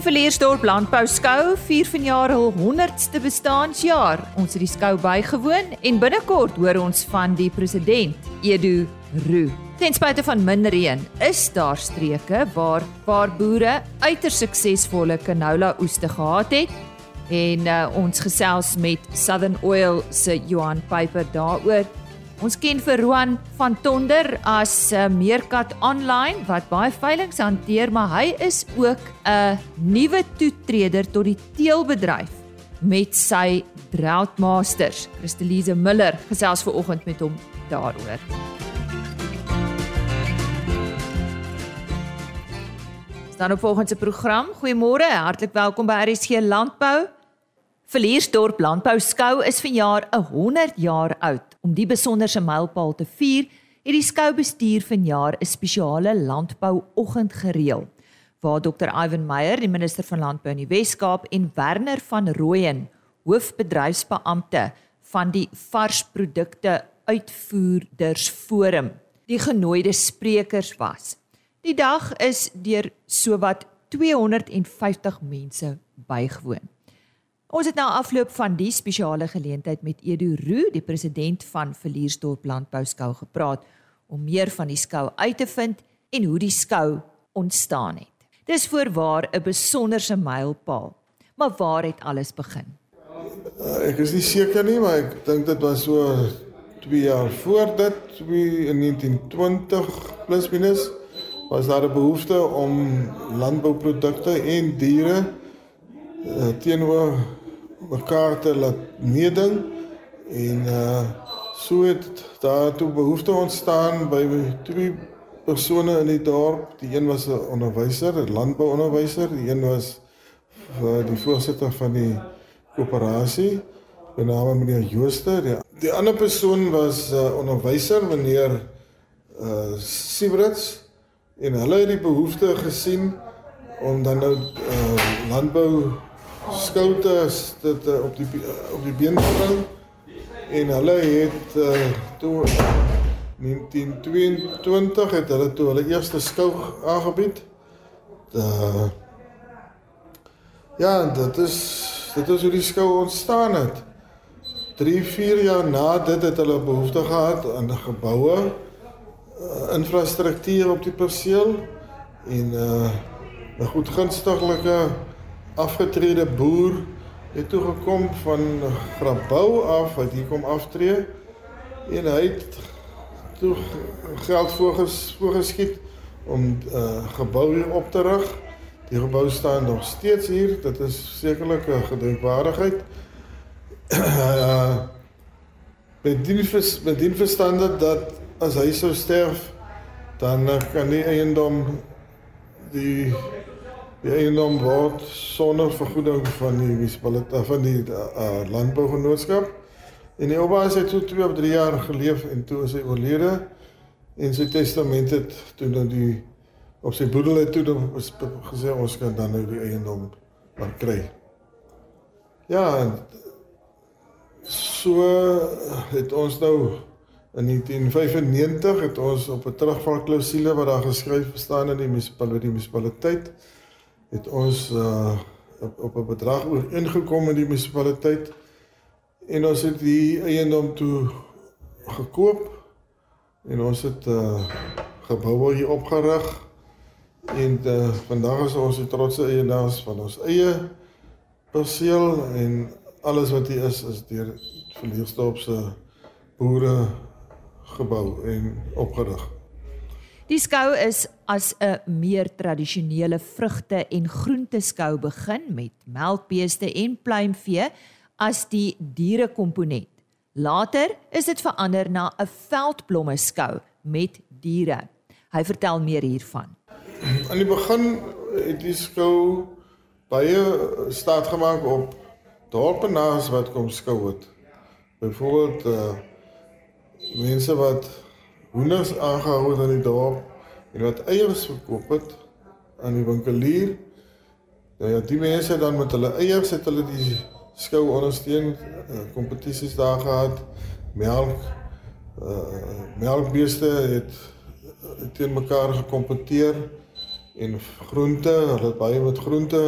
Die Verleersdorp Landbou Skou vier vanjaar hul 100ste bestaanjaar. Ons het die skou bygewoon en binnekort hoor ons van die president, Edu Roo. Ten spyte van min reën, is daar streke waar waar boere uiters suksesvolle canola oeste gehad het. En uh, ons gesels met Southern Oil se Johan Piper daaroor. Ons ken vir Roan van Tonder as 'n uh, meerkat online wat baie veiling hanteer, maar hy is ook 'n nuwe toetreder tot die teelbedryf met sy Drought Masters. Christelise Miller gesels ver oggend met hom daaroor. Dan op volgende program. Goeiemôre, hartlik welkom by RSG Landbou. Verliersdorp Landbou Skou is vanjaar 100 jaar oud. Om die besonderse mylpaal te vier, het die skoubestuur vanjaar 'n spesiale landbouoggend gereël waar Dr. Ivan Meyer, die minister van Landbou in die Wes-Kaap en Werner van Rooyen, hoofbedryfsbeampte van die varsprodukte uitvoerdersforum, die genooide sprekers was. Die dag is deur sowat 250 mense bygewoon. Ons het nou afloop van die spesiale geleentheid met Edu Roo, die president van Verliersdorp Landbou Skou gepraat om meer van die skou uit te vind en hoe die skou ontstaan het. Dis voorwaar 'n besonderse mylpaal. Maar waar het alles begin? Uh, ek is nie seker nie, maar ek dink dit was so 2 jaar voor dit, in 1920 plus minus was daar 'n behoefte om landbouprodukte en diere uh, teenoor mekaar te laat meeding en uh so het daar toe behoefte ontstaan by twee persone in die dorp. Die een was 'n onderwyser, 'n landbouonderwyser, die een was uh, die voorsitter van die koöperasie benaam meneer Jooste. Die, die ander persoon was 'n uh, onderwyser meneer uh Siebrits en hulle het die behoefte gesien om dan nou uh, landbou skoute dit uh, op die uh, op die been te bring en hulle het uh, toe 1922 het hulle toe hulle eerste skou aangebied. Uh, ja, dit is dit is hoe die skou ontstaan het. 3, 4 jaar na dit het hulle behoefte gehad aan geboue uh, infrastruktuur op die perseel en uh 'n goed gunstiglike afgetrede boer het toe gekom van Grabouw af wat hier kom aftree en hy het toe geld voorges, voorgeskiet om uh gebou hier op te rig. Die gebou staan nog steeds hier. Dit is sekerlik 'n gedenkwaardigheid. uh met die met die verstande dat as hy sou sterf dan kan die eiendom die die eiendom word sonder vergoeding van die munisipaliteit van die uh, landbougenootskap. En die oupa het toe 2 of 3 jaar geleef en toe is hy oorlede. En sy testament het toe dan die op sy boedel het toe dan gesê ons kan dan nou die eiendom maar kry. Ja so het ons nou In 1995 het ons op 'n terugvalklausule wat daar geskryf staan in die munisipaliteit die munisipaliteit het ons uh, op, op 'n bedrag ingekom in die munisipaliteit en ons het die eiendom toe gekoop en ons het uh, gebou hier opgerig en uh, vandag is ons die trotse eienaars van ons eie perseel en alles wat hier is is deur Verleersdorp se boere gebou en opgerig. Die skou is as 'n meer tradisionele vrugte en groente skou begin met melkbeeste en pluimvee as die dierekomponent. Later is dit verander na 'n veldblomme skou met diere. Hy vertel meer hiervan. Aan die begin het die skou baie staat gemaak op dorpenaars wat kom skou het. Byvoorbeeld uh mense wat hoenders aangehou het in die dorp en wat eiers verkoop het aan die winkelier. Nou ja, die mense dan met hulle eiers het hulle die skou ondersteun, eh, kompetisies uh, daar gehad, melk uh melkbeeste het teen mekaar gekompeteer en groente, hulle het baie met groente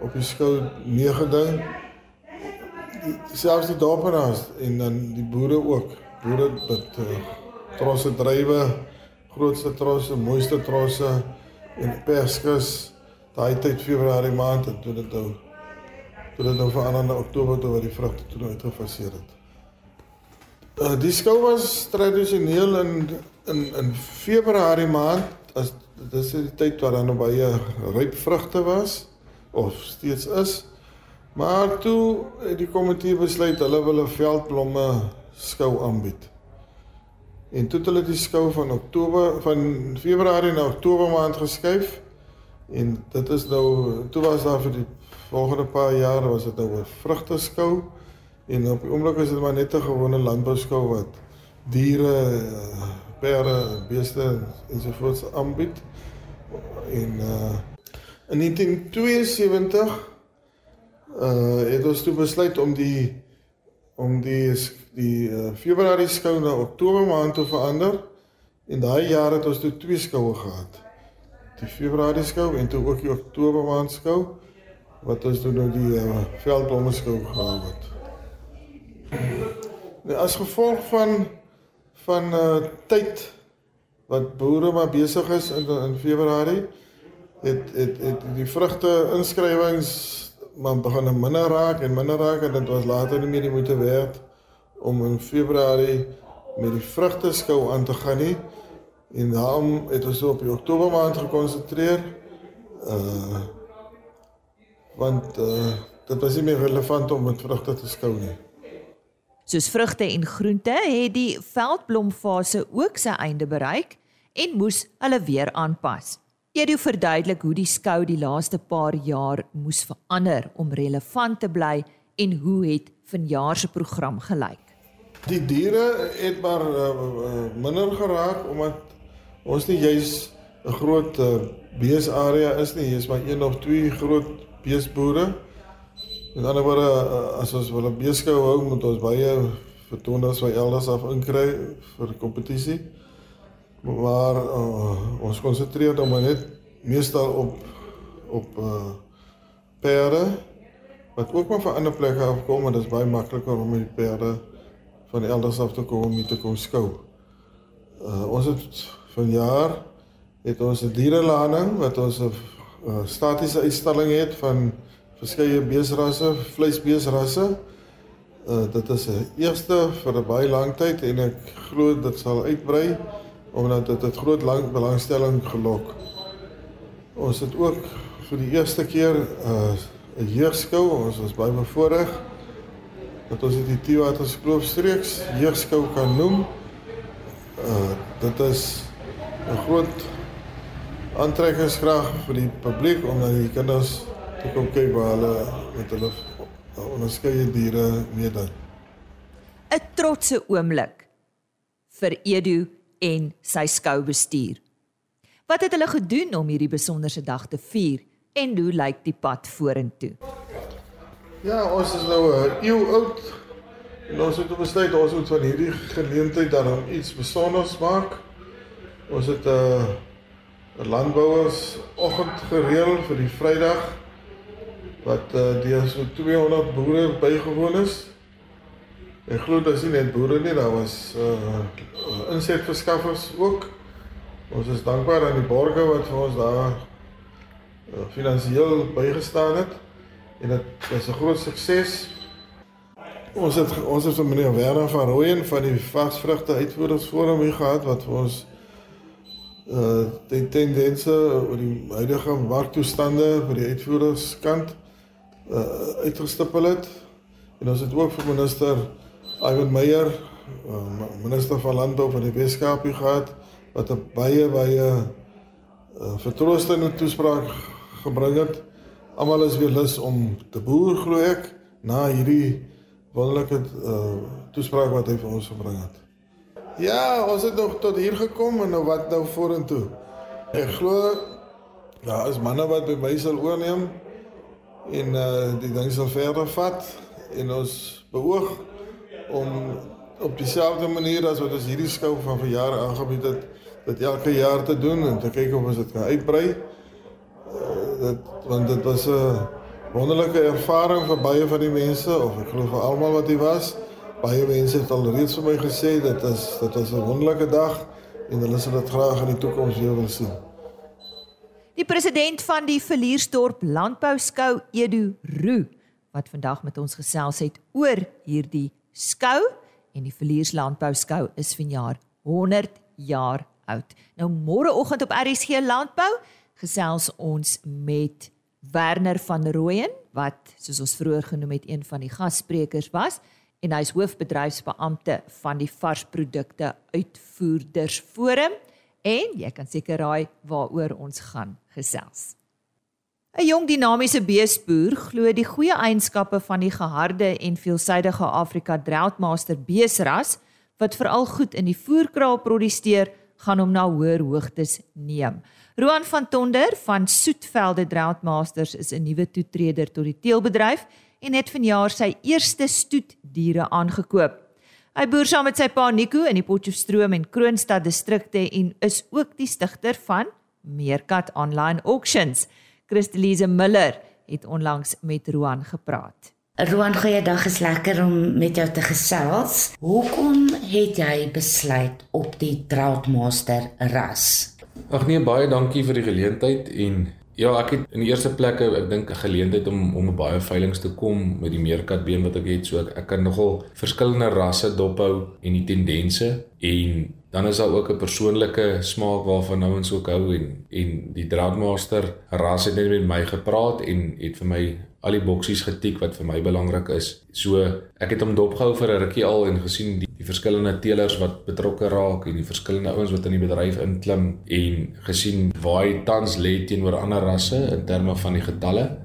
op die skou meegeding. Selfs die dorpenaars en dan die boere ook. Boere met uh, trosse drywe, grootste trosse, mooiste trosse en perskes daai tyd Februarie maand en toe dit nou toe dit nou verander na Oktober toe wat die vrugte toe nou uitgefaseer het. Uh, die skou was tradisioneel in in in Februarie maand as dis die tyd waar nou baie ryp vrugte was of steeds is. Maar toe het die komitee besluit hulle wil 'n veldblomme skou aanbied. En toe het hulle die skou van Oktober van Februarie na Oktober maand geskuif. En dit is nou toe was daar vir die volgende paar jaar was dit nou 'n vrugteskou en op die oomblik is dit maar net 'n gewone landbouskou wat diere, perde, beeste ensovoorts aanbied. En uh in 1972 uh het ons toe besluit om die om die die uh, Februarie skou na Oktober maand te verander. En daai jaar het ons toe twee skoue gehad. Die Februarie skou en toe ook die Oktober maand skou wat ons toe nou die uh, veldblomme skou gehad het. Nou as gevolg van van uh tyd wat boere maar besig is in in Februarie het het het die vrugte inskrywings maar begin minder raak en minder raak en dit was later nie meer die moeite werd om in Februarie met die vrugte skou aan te gaan nie en daarom het ons op die Oktober maand gekonsentreer uh want uh dit was nie meer relevant om met vrugte te skou nie. Soos vrugte en groente het die veldblomfase ook sy einde bereik en moes hulle weer aanpas. Edu verduidelik hoe die skou die laaste paar jaar moes verander om relevant te bly en hoe het vanjaar se program gelyk. Die diere het maar uh, minder geraak omdat ons nie juis 'n groot uh, beesarea is nie, is maar een of twee groot beesboere. Met ander woorde uh, as ons wil 'n beeskou hou, moet ons baie vertoners van elders af inkry vir kompetisie maar uh, ons konsentreer dan maar net meestal op op uh perde wat ook maar van ander plekke afkom en dit is baie makliker om die perde van elders af te kom om te kom skou. Uh ons het vanjaar het ons 'n dierelading wat ons 'n statiese uitstalling het van verskeie beesrasse, vleisbeesrasse. Uh dit is 'n eerste vir 'n baie lang tyd en ek glo dit sal uitbrei omdat dit 'n groot lang belangstelling gelok. Ons het ook vir die eerste keer 'n uh, jeugskou, ons was baie bevoorreg dat ons dit die Tiwaters Kloofstreeks jeugskou kan noem. Uh dit is 'n groot aantrekkingskrag vir die publiek om na die kinders te kom kyk waar hulle met hulle onderskeie diere meeding. 'n Trotse oomblik vir Edu en sy skoubestuur. Wat het hulle gedoen om hierdie besonderse dag te vier en hoe lyk die pad vorentoe? Ja, ons is nou 'n eeu oud. Ons het besluit ons moet van hierdie geleentheid dan iets besonders maak. Ons het 'n uh, landbouers oggend gereël vir die Vrydag wat uh, deur so 200 boere bygewoon is. Ek glo dit is nie net boere nie, daar was uh insetverskaffers ook. Ons is dankbaar aan die borgers wat vir ons daar uh, finansiëel bygestaan het en dit was 'n groot sukses. Ons het ons het van meneer Werner van Rooyen van die varsvrugte uitvoeringsforum hier gehad wat vir ons uh die tendense oor die huidige marktoestande vir die uitvoerderskant uh uitgestipel het. En ons het ook vir minister Ivan Meyer, uh, minister van landbou van die Weskaap gehad wat 'n baie baie uh, vertroostende toespraak gebring het. Almal is weer lus om te boer glo ek na hierdie wonderlike uh, toespraak wat hy vir ons gebring het. Ja, ons het nog tot hier gekom en nou wat nou vorentoe? Ek glo daar ja, is manne wat by my sal oorneem en uh, die ding sal verder vat en ons beoog om op dieselfde manier as wat ons hierdie skou van verjaar aangebied het, dit elke jaar te doen en te kyk of ons dit kan uitbrei. Uh, dit want dit was 'n wonderlike ervaring vir baie van die mense of ek glo vir almal wat hier was. Baie mense het al reeds vir my gesê dit is dit was 'n wonderlike dag en hulle sal dit graag in die toekoms weer wil sien. Die president van die Villiersdorp Landbouskou, Edu Roo, wat vandag met ons gesels het oor hierdie skou en die Villiers Landbouskou is vanjaar 100 jaar oud. Nou môreoggend op RSG Landbou gesels ons met Werner van Rooyen wat soos ons vroeër genoem het een van die gassprekers was en hy is hoofbedryfsbeampte van die varsprodukte uitvoerders forum en jy kan seker raai waaroor ons gaan gesels. 'n Jong dinamiese beesboer glo die goeie eienskappe van die geharde en veelsidige Afrika Droughtmaster beesras wat veral goed in die voerkraal produseer, gaan hom na hoër hoogtes neem. Roan van Tonder van Soetvelde Droughtmasters is 'n nuwe toetreder tot die teelbedryf en het vanjaar sy eerste stoetdiere aangekoop. Hy boer saam met sy pa Nico in die Potchefstroom en Kroonstad distrikte en is ook die stigter van Meerkat Online Auctions. Christelise Miller het onlangs met Roan gepraat. Roan, goeiedag, is lekker om met jou te gesels. Hoekom het jy besluit op die Troutmaster ras? Ag nee, baie dankie vir die geleentheid en ja, ek het in die eerste plek ek dink 'n geleentheid om om baie veilinge te kom met die meerkatbeen wat ek het, so ek, ek kan nogal verskillende rasse dophou en die tendense en dan is daar ook 'n persoonlike smaak waarvan nou ons ook hou en en die Droughtmaster ras het net met my gepraat en het vir my al die boksies getik wat vir my belangrik is. So ek het hom dopgehou vir 'n rukkie al en gesien die, die verskillende teelers wat betrokke raak en die verskillende ouens wat in die bedryf inklim en gesien waar hy tans lê teenoor ander rasse in terme van die getalle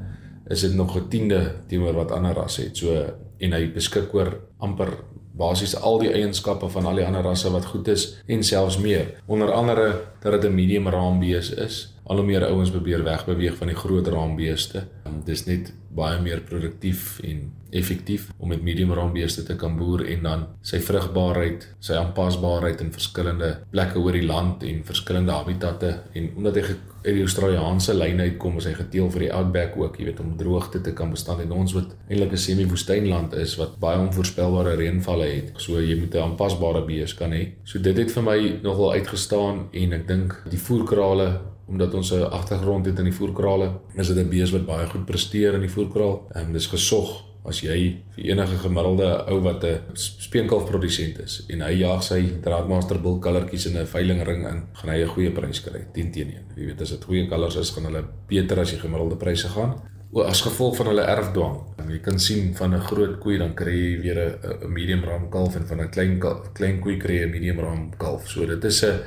is dit nog 'n tiende teenoor wat ander rasse het. So en hy beskik oor amper basies al die eienskappe van al die ander rasse wat goed is en selfs meer. Onder andere dat dit 'n medium raambees is. Al hoe meer ouens probeer wegbeweeg van die groot raambeeste. Dis net baie meer produktief en effektief om met medium raambeeste te kan boer en dan sy vrugbaarheid, sy aanpasbaarheid in verskillende plekke oor die land en verskillende habitatte en omdat hy uit die Australiese lyn uitkom, is hy geteel vir die outback ook, jy weet om droogte te kan bestaan en ons wat eintlik 'n semi-woestynland is wat baie onvoorspelbare reënvalle het. So jy moet 'n aanpasbare bees kan hê. So dit het vir my nogal uitgestaan en ek dink die voerkrale omdat ons 'n agtergrond het in die voerkrale, is dit 'n bees wat baie goed presteer in die voerkraal. Ehm um, dis gesog as jy vir enige gemiddelde ou wat 'n speenkalf produsent is en hy jag sy draadmaster bil kallertjies in 'n veilingring in, gaan hy 'n goeie prys kry 10 teen 1. Jy weet as dit goeie kalvers is, gaan hulle beter as die gemiddelde pryse gaan. O as gevolg van hulle erfdwang. Jy kan sien van 'n groot koei dan kry jy weer 'n medium ram kalf en van 'n klein kalf, klein koei kry jy 'n medium ram kalf. So dit is 'n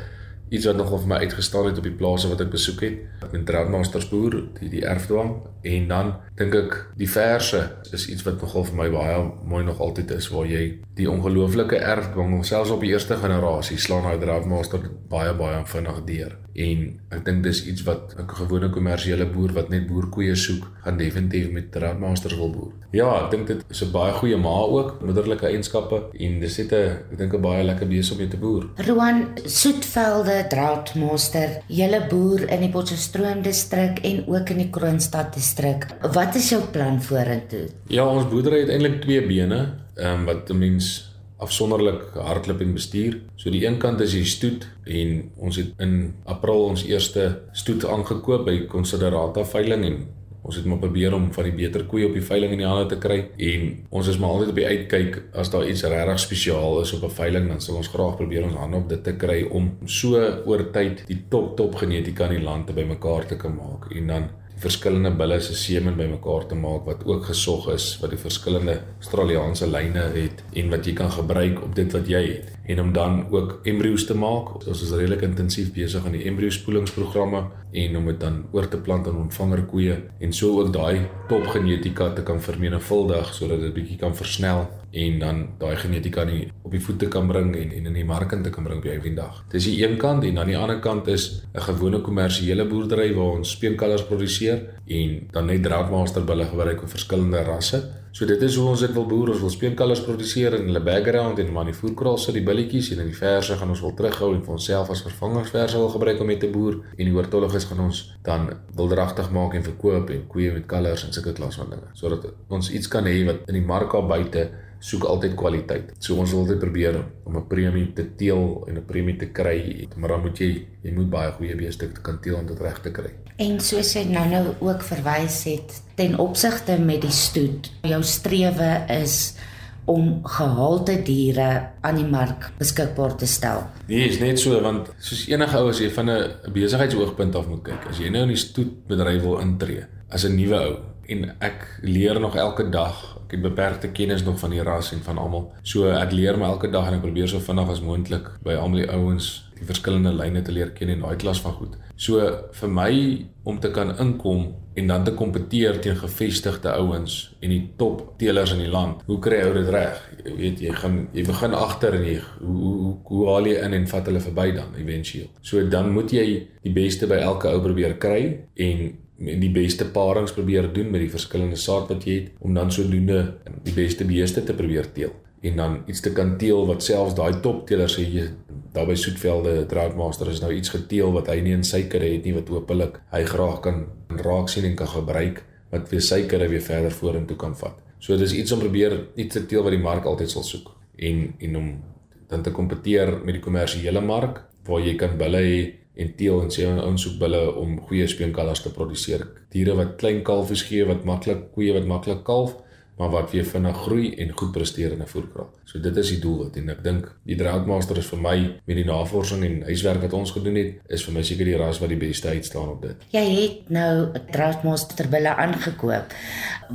iets wat nogal vir my uitgestaan het op die plase wat ek besoek het. Ek ben Draadmasters boer, die die erfdwang en dan dink ek die verse is iets wat nogal vir my baie mooi nog altyd is waar jy die ongelooflike erfdwang selfs op die eerste generasie slaan daai Draadmaster baie baie vinnig deur. En ek dink dis iets wat 'n gewone kommersiële boer wat net boerkoeie soek, gaan definitief met Draadmasters wil boer. Ja, ek dink dit is 'n baie goeie ma ook, moederlike eienskappe en dis net 'n ek dink 'n baie lekker bees om mee te boer. Roan Soetvelde Draadmaster, julle boer in die Potchefstroom distrik en ook in die Kroonstad distrik. Wat is jou plan vorentoe? Ja, ons boerdery het eintlik twee bene, ehm um, wat 'n mens afsonderlik hardloop en bestuur. So die een kant is die stoet en ons het in April ons eerste stoet aangekoop by Considerata veiling en ons het maar probeer om van die beter koeie op die veiling in die hande te kry en ons is maar altyd op die uitkyk as daar iets regtig spesiaal is op 'n veiling dan sal ons graag probeer ons hande op dit te kry om so oor tyd die top top genetika in die land te bymekaar te kan maak en dan verskillende bulle se semen bymekaar te maak wat ook gesog is wat die verskillende Australiese lyne het en wat jy kan gebruik op dit wat jy het en om dan ook embryos te maak. Ons is redelik intensief besig aan die embrio spoelingsprogramme en om dit dan oor te plant aan ontvangerkoeie en so ook daai top genetika te kan vermenigvuldig sodat dit bietjie kan versnel en dan daai genetika nie op die voete kan bring en en in die mark in te kan bring op die eendag. Dis die een kant en dan die ander kant is 'n gewone kommersiële boerdery waar ons speenkalvers produseer en dan net draadmaster bulle gebruik op verskillende rasse So dit is hoe ons dit wil boer. Ons wil speenkalvers produseer in hulle background en maar die voerkraal sit die billetjies en in die verse gaan ons wil terughou en vir onsself as vervangingsverse wil gebruik om met te boer en die oortolliges gaan ons dan wilderagtig maak en verkoop en koeie met kalvers en sulke klas van dinge sodat ons iets kan hê wat in die mark daar buite soek altyd kwaliteit. So ons wil altyd probeer om 'n premie te teel en 'n premie te kry, maar dan moet jy jy moet baie goeie beeste kan teel om dit reg te kry. En soos jy nou nou ook verwys het ten opsigte met die stoet, jou strewe is om gehalte diere aan die mark beskikbaar te stel. Nee, is net so want soos enige ou as jy van 'n besigheidsoogpunt af moet kyk, as jy nou in die stoetbedryf wil intree as 'n nuwe ou en ek leer nog elke dag ek het beperkte kennis nog van die ras en van almal. So ek leer my elke dag en ek probeer so vinnig as moontlik by almal die ouens die verskillende lyne te leer ken en daai klas van goed. So vir my om te kan inkom en dan te kompeteer teen gevestigde ouens en die top teelers in die land. Hoe kry ou dit reg? Jy weet jy gaan jy begin agter en jy hoe hoe hoe haal jy in en vat hulle verby dan eventueel. So dan moet jy die beste by elke ou probeer kry en en die beste parings probeer doen met die verskillende saad wat jy het om dan sodoende die beste beeste te probeer teel en dan iets te kan teel wat selfs daai top teeler sê jy daar by Soetvelde Troutmaster is nou iets geteel wat hy nie in suiker het nie wat hopelik hy graag kan raak sien en kan gebruik wat weer suiker weer verder vorentoe kan vat. So dis iets om probeer iets te teel wat die mark altyd sal soek en en om dan te kompeteer met die kommersiële mark waar jy kan bulle hê en teel en sê ons soek bulle om goeie speenkalvers te produseer. Diere wat klein kalfies gee wat maklik koeie wat maklik kalf, maar wat weer vinnig groei en goed presteer in 'n voerkraal. So dit is die doel wat en ek dink die Droughtmaster is vir my met die navorsing en huiswerk wat ons gedoen het, is vir my seker die ras wat die beste uitstaan op dit. Jy het nou 'n Droughtmaster bulle aangekoop.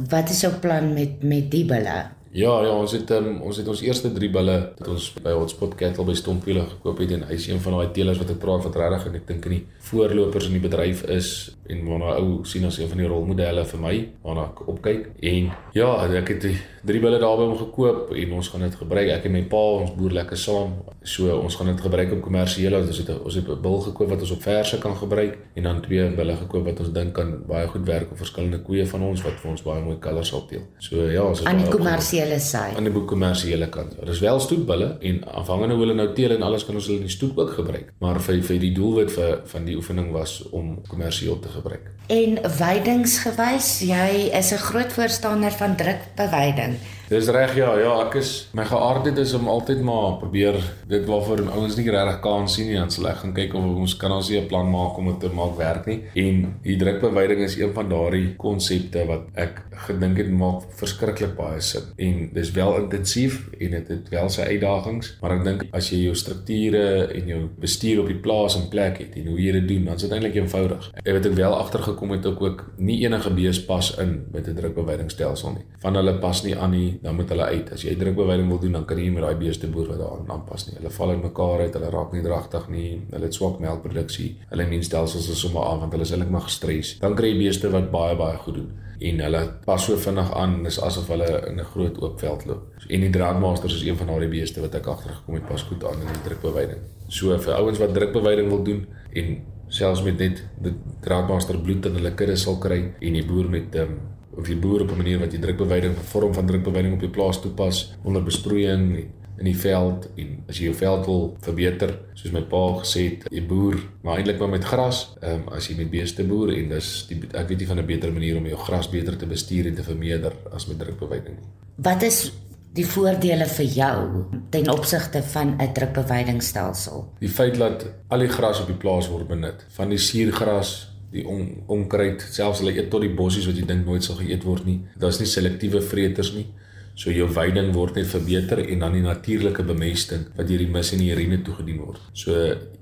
Wat is jou plan met met die bulle? Ja, ja, ons het um, ons het ons eerste 3 bulle wat ons by Hotspot Cattle by Stompwiele gekoop het en hy is een van daai teelers wat ek praat wat regtig en ek dink in die voorlopers in die bedryf is en waarna ou sien as een van die rolmodelle vir my waarna ek opkyk. En ja, ek het die 3 bulle daar by hom gekoop en ons gaan dit gebruik. Ek en my pa, ons boer lekker saam. So ons gaan dit gebruik op kommersiële. Ons het ons het 'n bil gekoop wat ons op verse kan gebruik en dan twee bulle gekoop wat ons dink kan baie goed werk op verskillende koeie van ons wat vir ons baie mooi kalvers sal teel. So ja, ons het aan die kommersiële kommersiële sy. Aan die boek kommersiële kant. Ja. Dis wel stoetbulle en afhangende hoe hulle nou teel en alles kan ons hulle in die stoet ook gebruik. Maar vir vir die doelwit vir van die oefening was om kommersieel te gebruik. En weidingsgewys, jy is 'n groot voorstander van drukbewyding. Dis reg ja, ja, ek is my geaardheid is om altyd maar probeer dit waarvoor ouens nie regtig kan sien nie, dan sal ek gaan kyk of ons kan ons 'n plan maak om dit te maak werk nie. En die drukbewyding is een van daardie konsepte wat ek gedink het maak verskriklik baie sin. En dis wel intensief en dit het wel sy uitdagings, maar ek dink as jy jou strukture en jou bestuur op die plaas in plek het en hoe jy dit doen, dan is dit eintlik eenvoudig. Ek het ook wel agtergekom het ook ook nie enige bees pas in met 'n drukbewydingsstelsel nie. Van hulle pas nie aan nie dan moet hulle uit. As jy drukbewyding wil doen, dan kan jy nie met daai beeste boer wat daaraan aanpas nie. Hulle val uit mekaar uit, hulle raak nie dragtig nie. Hulle het swak melkproduksie. Hulle immuunstelsels is sommer af want hulle is eintlik maar gestres. Dan kry jy beeste wat baie baie goed doen en hulle pas so vinnig aan dis asof hulle in 'n groot oop veld loop. En die Draadmasters is een van daardie beeste wat ek agtergekom het pas goed aan in die drukbewyding. So vir ouens wat drukbewyding wil doen en selfs met net die Draadmaster bloed in hulle kudde sal kry en die boer met um, of jy boer op 'n manier wat jy drukbewyding 'n vorm van drukbewyding op jou plaas toepas onder besproeiing in die veld. En as jy jou veld wil verbeter soos my pa gesê het jy boer maar eintlik maar met gras. Um, as jy met beeste boer en dis die, ek weet nie van 'n beter manier om jou gras beter te bestuur en te vermeerder as met drukbewyding nie. Wat is die voordele vir jou ten opsigte van 'n drukbewydingsstelsel die feit dat al die gras op die plaas word benut. Van die suurgras die on, onkruid, selfs hulle eet tot die bossies wat jy dink nooit sal geëet word nie. Daar's nie selektiewe vreters nie. So jou veiding word net verbeter en dan die natuurlike bemesting wat deur die mis en die urine toegedien word. So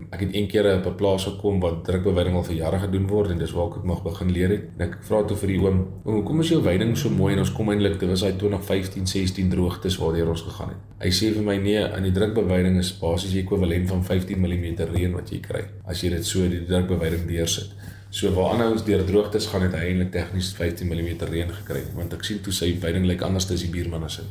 ek het een keer op 'n plaas gekom waar drukbeweiding al vir jare gedoen word en dis waar ek mag begin leer het. En ek vra toe vir die oom, "Hoekom is jou veiding so mooi en ons kom eintlik dit was hy 2015, 16 droogtes waardeur ons gegaan het." Hy sê vir my, "Nee, in die drukbeweiding is basies die ekwivalent van 15 mm reën wat jy kry as jy dit so die drukbeweiding deursit." So waar ander ons deur droogtes gaan het hy eintlik tegnies 15 mm reën gekry want ek sien toe sy veiding lyk anders as die buurman as hy.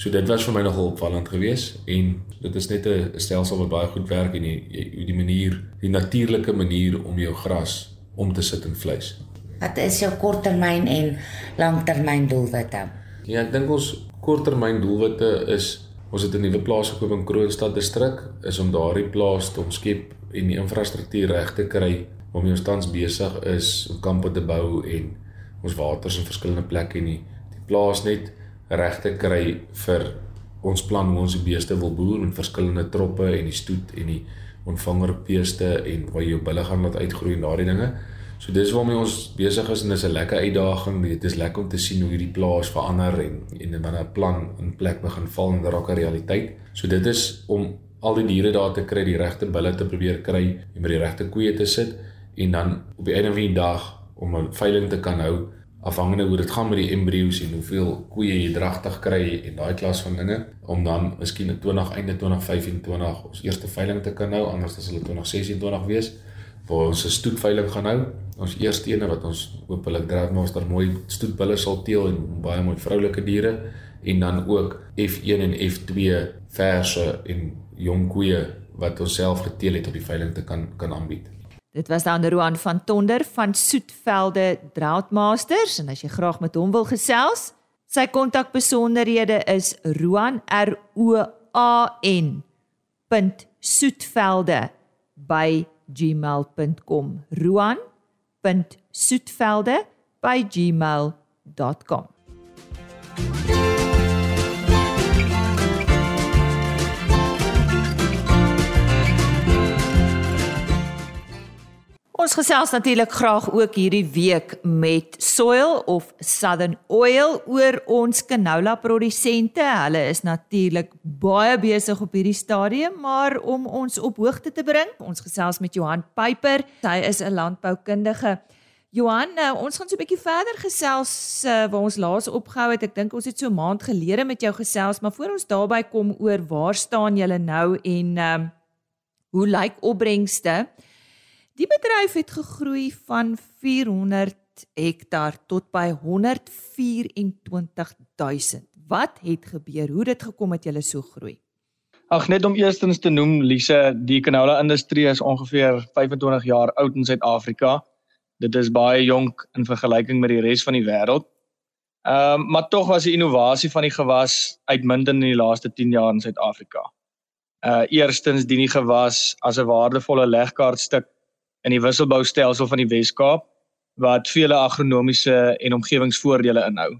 So dit was vir my nogal opvallend geweest en dit is net 'n stelsel wat baie goed werk en die die manier, die natuurlike manier om jou gras om te sit in vleis. Wat is jou korttermyn en langtermyn doelwitte? Ja, ek dink ons korttermyn doelwitte is ons het 'n nuwe plaas gekoop in Kroonstad distrik is om daardie plaas te omskep en die infrastruktuur reg te kry waarmee ons tans besig is om kampe te bou en ons waters in verskillende plekke in die, die plaas net reg te kry vir ons plan hoe ons die beeste wil boer met verskillende troppe en die stoet en die ontvangerbeeste en waar jy jou bulle gaan laat uitgroei en daardie dinge. So dis waarmee ons besig is en dis 'n lekker uitdaging. Dit is lekker om te sien hoe hierdie plaas verander en en wanneer 'n plan in plek begin val en raak 'n realiteit. So dit is om al die diere daar te kry, die regte bulle te probeer kry en by die regte koeie te sit en dan op die einde van die dag om 'n veiling te kan hou afhangende hoe dit gaan met die embrio's en hoeveel koeie jy dragtig kry en daai klas van dinge om dan miskien in 20 einde 2025 ons eerste veiling te kan hou anders as hulle 2026 wees waar ons 'n stoetveiling gaan hou. Ons eerste ene wat ons hopelik draad maar ons daar mooi stoetbulle sal teel en baie mooi vroulike diere en dan ook F1 en F2 verse en jong koeie wat ons self geteel het op die veiling te kan kan aanbied Dit was dan Roan van Tonder van Soetvelde Droughtmasters en as jy graag met hom wil gesels, sy kontakbesonderhede is roan r o a n .soetvelde@gmail.com roan.soetvelde@gmail.com Ons gesels natuurlik graag ook hierdie week met Soil of Southern Oil oor ons canola produsente. Hulle is natuurlik baie besig op hierdie stadium, maar om ons op hoogte te bring, ons gesels met Johan Piper. Hy is 'n landboukundige. Johan, nou, ons gaan so 'n bietjie verder gesels uh, waar ons laas opgehou het. Ek dink ons het so 'n maand gelede met jou gesels, maar voor ons daarby kom oor waar staan julle nou en um, hoe lyk opbrengste? Die bedryf het gegroei van 400 hektar tot by 124000. Wat het gebeur? Hoe het dit gekom dat jy so groei? Ag net om eerstens te noem Lise, die canola industrie is ongeveer 25 jaar oud in Suid-Afrika. Dit is baie jonk in vergelyking met die res van die wêreld. Ehm um, maar tog was die innovasie van die gewas uitmuntend in die laaste 10 jaar in Suid-Afrika. Uh eerstens dien die gewas as 'n waardevolle legkaartstuk in die wisselboustelsel van die Wes-Kaap wat vele agronomiese en omgewingsvoordele inhou.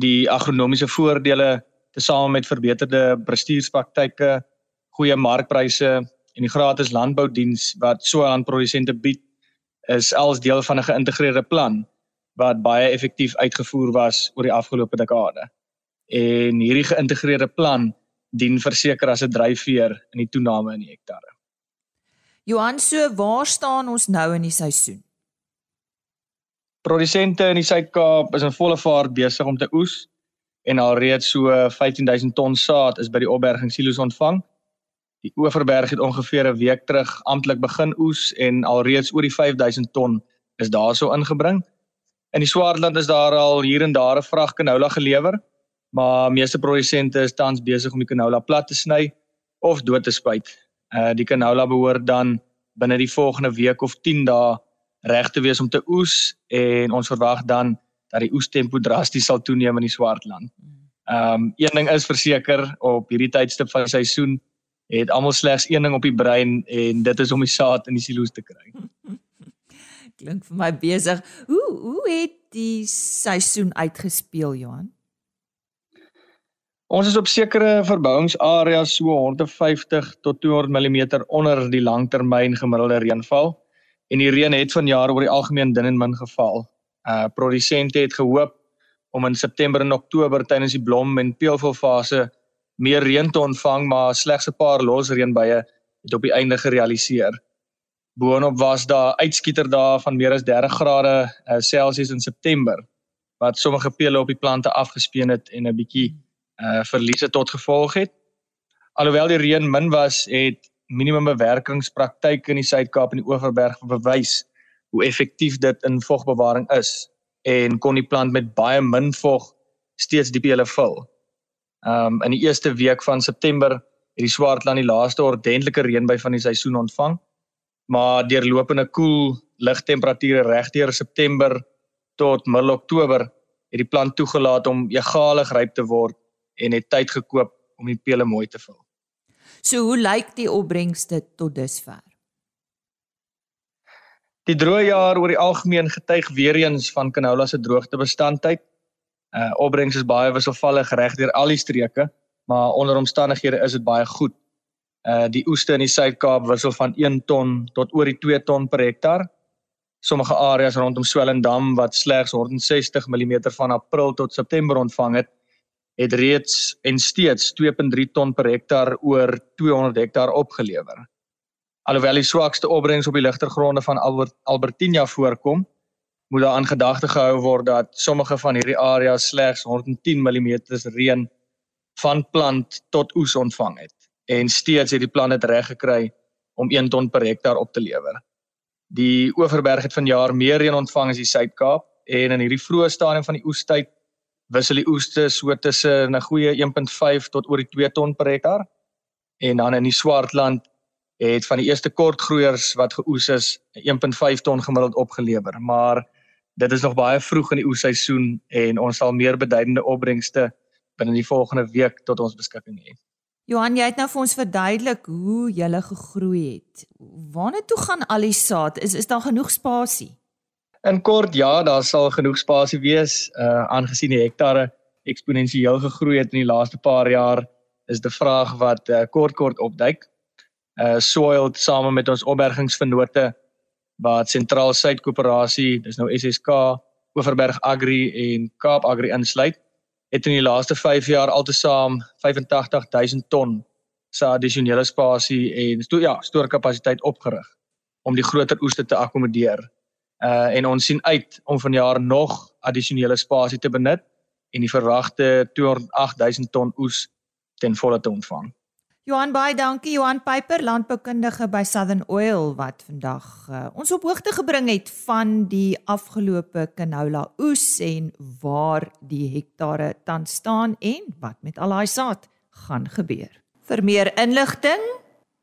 Die agronomiese voordele tesame met verbeterde bestuurspraktyke, goeie markpryse en die gratis landboudiens wat so aan produsente bied is als deel van 'n geïntegreerde plan wat baie effektief uitgevoer was oor die afgelope dekade. En hierdie geïntegreerde plan dien verseker as 'n dryfveer in die toename in hektare. Johan, so waar staan ons nou in die seisoen? Produsente in die Suid-Kaap is in volle vaart besig om te oes en alreeds so 15000 ton saad is by die opberging silos ontvang. Die Oeverberg het ongeveer 'n week terug amptelik begin oes en alreeds oor die 5000 ton is daarso ingebring. In die Swartland is daar al hier en daar 'n vrag canola gelewer, maar meeste produsente is tans besig om die canola plat te sny of dood te spuit Uh die canola behoort dan binne die volgende week of 10 dae reg te wees om te oes en ons verwag dan dat die oestempo drasties sal toeneem in die Swartland. Ehm um, een ding is verseker op hierdie tydstip van die seisoen het almal slegs een ding op die brein en dit is om die saad in die silo's te kry. Klink vir my besig. Hoe hoe het die seisoen uitgespeel Johan? Ons is op sekere verbouingsareas so 150 tot 200 mm onder die langtermyn gemiddelde reënval en die reën het vanjaar oor die algemeen dun en min geval. Uh produsente het gehoop om in September en Oktober tydens die blom en peulvulfase meer reën te ontvang, maar slegs 'n paar los reënbuie het op die einde gerealiseer. Boonop was daar uitskieter daar van meer as 30 grade uh, Celsius in September wat sommige pele op die plante afgespeen het en 'n bietjie uh verliese tot gevolg het. Alhoewel die reën min was, het minimum bewerkingspraktyke in die Suid-Kaap en die Oeverberg bewys hoe effektief dit in vogbewaring is en kon die plant met baie min vog steeds die pele vul. Um in die eerste week van September het die Swartland die laaste ordentlike reënby van die seisoen ontvang. Maar deurlopende koel cool, ligtemperature regdeur September tot middel Oktober het die plant toegelaat om egalig ryp te word en het tyd gekoop om die pele mooi te vul. So hoe lyk die opbrengste tot dusver? Die droë jaar oor die algemeen getuig weer eens van canola se droogtebestandheid. Uh opbrengs is baie wisselvallig reg deur al die streke, maar onder omstandighede is dit baie goed. Uh die oeste in die Suid-Kaap wissel van 1 ton tot oor die 2 ton per hektaar. Sommige areas rondom Swellendam wat slegs 160 mm van April tot September ontvang het, het reeds en steeds 2.3 ton per hektaar oor 200 hektaar opgelewer. Alhoewel die swakste opbrengs op die ligter gronde van Albert, Albertina voorkom, moet daar aan gedagte gehou word dat sommige van hierdie areas slegs 110 mm reën van plant tot oes ontvang het en steeds het die plant dit reg gekry om 1 ton per hektaar op te lewer. Die Oeverberg het vanjaar meer reën ontvang as die Suid-Kaap en in hierdie vroeë stadium van die oestyd wissel die oeste so tussen 'n goeie 1.5 tot oor die 2 ton per hektaar. En dan in die Swartland het van die eerste kortgroeiers wat geoes is 1.5 ton gemiddeld opgelewer, maar dit is nog baie vroeg in die oesseisoen en ons sal meer beduidende opbrengste binne die volgende week tot ons beskikking hê. Johan, jy het nou vir ons verduidelik hoe jy gegroei het. Waarna toe gaan al die saad? Is is daar genoeg spasie? In kort ja, daar sal genoeg spasie wees uh aangesien die hektare eksponensieel gegroei het in die laaste paar jaar. Is die vraag wat uh, kort kort opduik. Uh soil same met ons opbergingsvennote wat Sentraal Suid Koöperasie, dis nou SSK, Oeverberg Agri en Kaap Agri insluit, het in die laaste 5 jaar altesaam 85000 ton se addisionele spasie en sto ja, stoorkapasiteit opgerig om die groter oeste te akkommodeer uh en ons sien uit om vanjaar nog addisionele spasie te benut en die verwagte 208000 ton oes ten volle te ontvang. Johan baie dankie Johan Piper landboukundige by Southern Oil wat vandag uh, ons op hoogte gebring het van die afgelope canola oes en waar die hektare tans staan en wat met al daai saad gaan gebeur. Vir meer inligting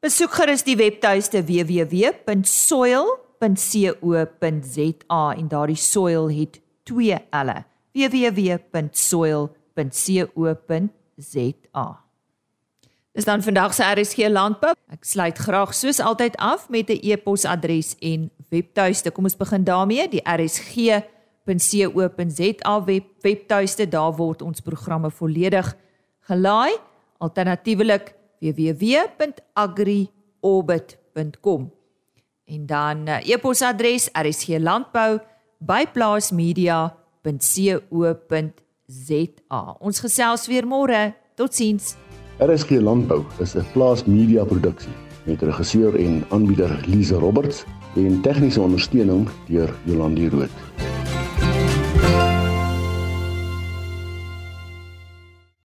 besoek gerus die webtuiste www.soil www.soil.co.za en daardie soil het 2 L'e. www.soil.co.za. Dis dan vandag se RSG landbou. Ek sluit graag soos altyd af met 'n e-posadres en webtuiste. Kom ons begin daarmee, die rsg.co.za web webtuiste. Daar word ons programme volledig gelaai. Alternatiefelik www.agriorbit.com en dan uh, e-posadres rsglandbou@plaasmedia.co.za. Ons gesels weer môre. Totsiens. RSG Landbou is 'n plaas media produksie met regisseur en aanbieder Lize Roberts en tegniese ondersteuning deur Jolandi Rooi.